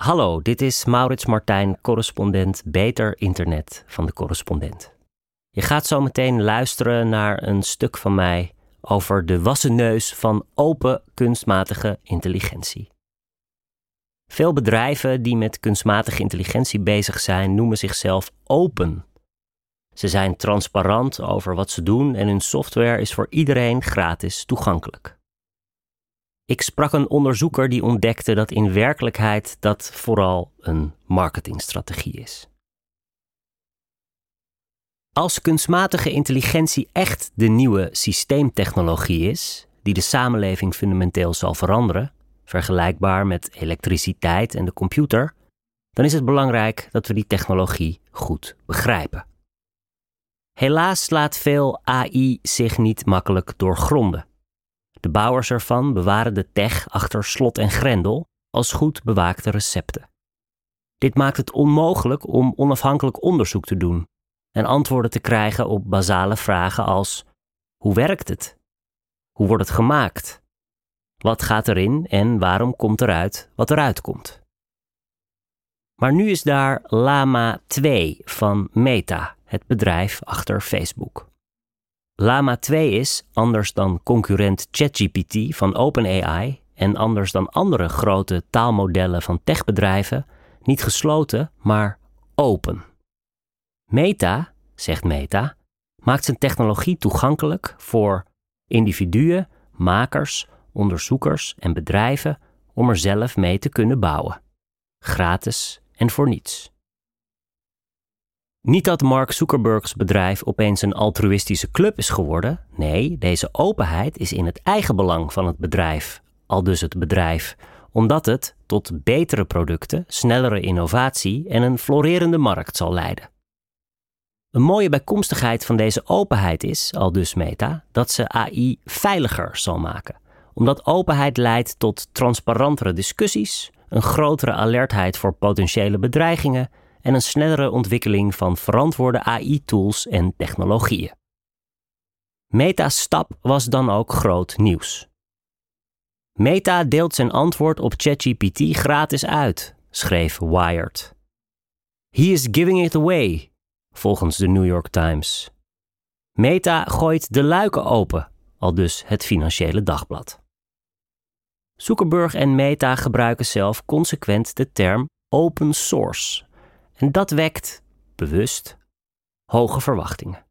Hallo, dit is Maurits Martijn, correspondent Beter Internet van de Correspondent. Je gaat zo meteen luisteren naar een stuk van mij over de wassen neus van open kunstmatige intelligentie. Veel bedrijven die met kunstmatige intelligentie bezig zijn, noemen zichzelf open. Ze zijn transparant over wat ze doen en hun software is voor iedereen gratis toegankelijk. Ik sprak een onderzoeker die ontdekte dat in werkelijkheid dat vooral een marketingstrategie is. Als kunstmatige intelligentie echt de nieuwe systeemtechnologie is, die de samenleving fundamenteel zal veranderen, vergelijkbaar met elektriciteit en de computer, dan is het belangrijk dat we die technologie goed begrijpen. Helaas laat veel AI zich niet makkelijk doorgronden. De bouwers ervan bewaren de tech achter slot en grendel als goed bewaakte recepten. Dit maakt het onmogelijk om onafhankelijk onderzoek te doen en antwoorden te krijgen op basale vragen als: hoe werkt het? Hoe wordt het gemaakt? Wat gaat erin en waarom komt eruit wat eruit komt? Maar nu is daar Lama 2 van Meta, het bedrijf achter Facebook. Lama 2 is, anders dan concurrent ChatGPT van OpenAI en anders dan andere grote taalmodellen van techbedrijven, niet gesloten, maar open. Meta, zegt Meta, maakt zijn technologie toegankelijk voor individuen, makers, onderzoekers en bedrijven om er zelf mee te kunnen bouwen. Gratis en voor niets. Niet dat Mark Zuckerbergs bedrijf opeens een altruïstische club is geworden. Nee, deze openheid is in het eigen belang van het bedrijf, al dus het bedrijf, omdat het tot betere producten, snellere innovatie en een florerende markt zal leiden. Een mooie bijkomstigheid van deze openheid is, al dus Meta, dat ze AI veiliger zal maken, omdat openheid leidt tot transparantere discussies, een grotere alertheid voor potentiële bedreigingen en een snellere ontwikkeling van verantwoorde AI-tools en technologieën. Meta's stap was dan ook groot nieuws. Meta deelt zijn antwoord op ChatGPT gratis uit, schreef Wired. He is giving it away, volgens de New York Times. Meta gooit de luiken open, al dus het Financiële Dagblad. Zuckerberg en Meta gebruiken zelf consequent de term open source en dat wekt, bewust, hoge verwachtingen.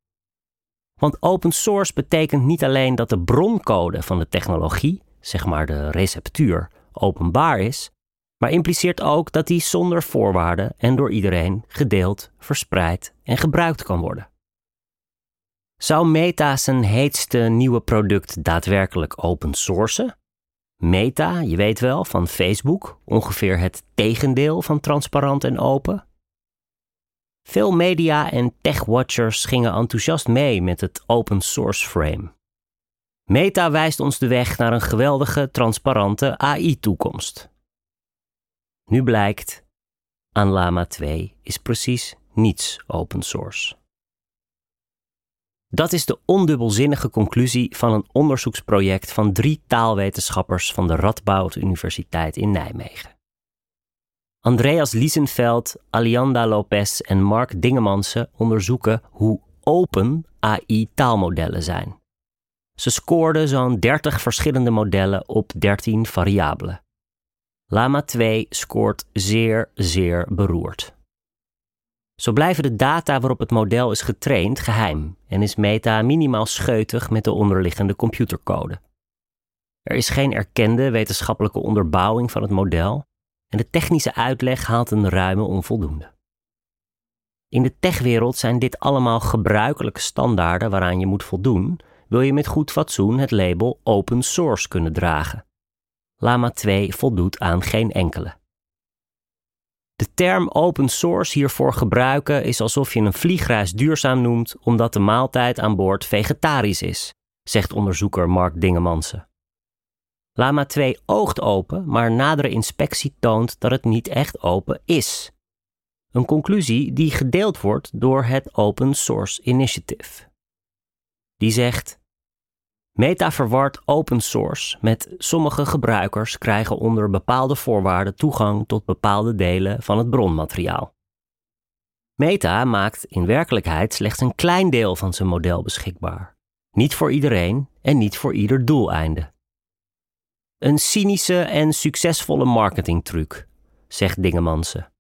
Want open source betekent niet alleen dat de broncode van de technologie, zeg maar de receptuur, openbaar is, maar impliceert ook dat die zonder voorwaarden en door iedereen gedeeld, verspreid en gebruikt kan worden. Zou Meta zijn heetste nieuwe product daadwerkelijk open sourcen? Meta, je weet wel, van Facebook, ongeveer het tegendeel van transparant en open. Veel media en tech-watchers gingen enthousiast mee met het open source frame. Meta wijst ons de weg naar een geweldige, transparante AI-toekomst. Nu blijkt, aan Lama 2 is precies niets open source. Dat is de ondubbelzinnige conclusie van een onderzoeksproject van drie taalwetenschappers van de Radboud Universiteit in Nijmegen. Andreas Liesenveld, Alianda Lopez en Mark Dingemansen onderzoeken hoe open AI-taalmodellen zijn. Ze scoorden zo'n 30 verschillende modellen op 13 variabelen. Lama 2 scoort zeer, zeer beroerd. Zo blijven de data waarop het model is getraind geheim en is Meta minimaal scheutig met de onderliggende computercode. Er is geen erkende wetenschappelijke onderbouwing van het model en de technische uitleg haalt een ruime onvoldoende. In de techwereld zijn dit allemaal gebruikelijke standaarden waaraan je moet voldoen, wil je met goed fatsoen het label open source kunnen dragen. Lama 2 voldoet aan geen enkele. De term open source hiervoor gebruiken is alsof je een vliegreis duurzaam noemt omdat de maaltijd aan boord vegetarisch is, zegt onderzoeker Mark Dingemansen. Lama 2 oogt open, maar nadere inspectie toont dat het niet echt open is. Een conclusie die gedeeld wordt door het Open Source Initiative. Die zegt: Meta verwart open source met sommige gebruikers krijgen onder bepaalde voorwaarden toegang tot bepaalde delen van het bronmateriaal. Meta maakt in werkelijkheid slechts een klein deel van zijn model beschikbaar. Niet voor iedereen en niet voor ieder doeleinde. Een cynische en succesvolle marketingtruc, zegt Dingemansen.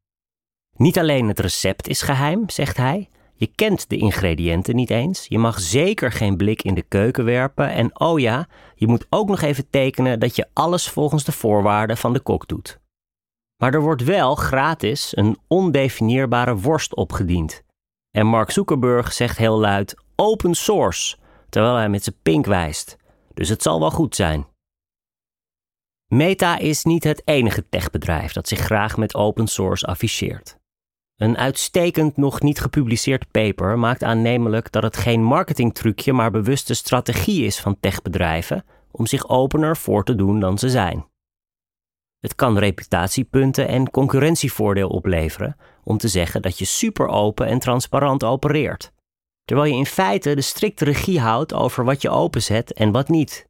Niet alleen het recept is geheim, zegt hij. Je kent de ingrediënten niet eens. Je mag zeker geen blik in de keuken werpen. En oh ja, je moet ook nog even tekenen dat je alles volgens de voorwaarden van de kok doet. Maar er wordt wel gratis een ondefinieerbare worst opgediend. En Mark Zuckerberg zegt heel luid open source, terwijl hij met zijn pink wijst. Dus het zal wel goed zijn. Meta is niet het enige techbedrijf dat zich graag met open source afficheert. Een uitstekend nog niet gepubliceerd paper maakt aannemelijk dat het geen marketingtrucje, maar bewuste strategie is van techbedrijven om zich opener voor te doen dan ze zijn. Het kan reputatiepunten en concurrentievoordeel opleveren om te zeggen dat je super open en transparant opereert, terwijl je in feite de strikte regie houdt over wat je openzet en wat niet.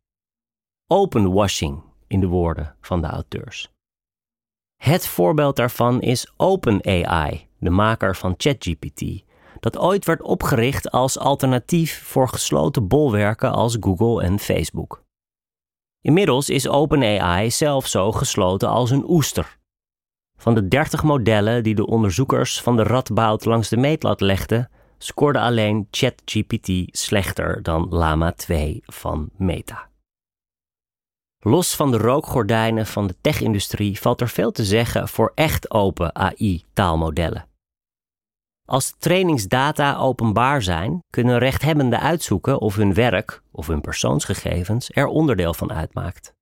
Openwashing, in de woorden van de auteurs. Het voorbeeld daarvan is OpenAI, de maker van ChatGPT, dat ooit werd opgericht als alternatief voor gesloten bolwerken als Google en Facebook. Inmiddels is OpenAI zelf zo gesloten als een oester. Van de 30 modellen die de onderzoekers van de Radboud langs de meetlat legden, scoorde alleen ChatGPT slechter dan Lama 2 van Meta. Los van de rookgordijnen van de tech-industrie valt er veel te zeggen voor echt open AI-taalmodellen. Als trainingsdata openbaar zijn, kunnen rechthebbenden uitzoeken of hun werk of hun persoonsgegevens er onderdeel van uitmaakt.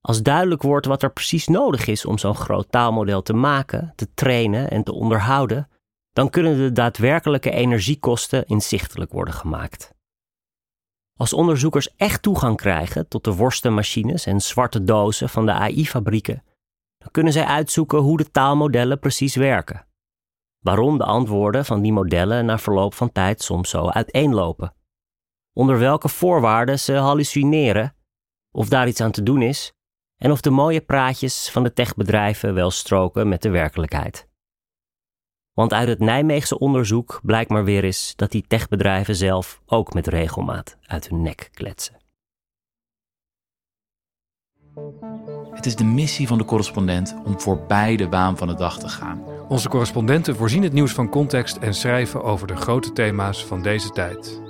Als duidelijk wordt wat er precies nodig is om zo'n groot taalmodel te maken, te trainen en te onderhouden, dan kunnen de daadwerkelijke energiekosten inzichtelijk worden gemaakt. Als onderzoekers echt toegang krijgen tot de worstenmachines en zwarte dozen van de AI-fabrieken, dan kunnen zij uitzoeken hoe de taalmodellen precies werken. Waarom de antwoorden van die modellen na verloop van tijd soms zo uiteenlopen. Onder welke voorwaarden ze hallucineren, of daar iets aan te doen is, en of de mooie praatjes van de techbedrijven wel stroken met de werkelijkheid. Want uit het Nijmeegse onderzoek blijkt maar weer eens dat die techbedrijven zelf ook met regelmaat uit hun nek kletsen. Het is de missie van de correspondent om voorbij de waan van de dag te gaan. Onze correspondenten voorzien het nieuws van context en schrijven over de grote thema's van deze tijd.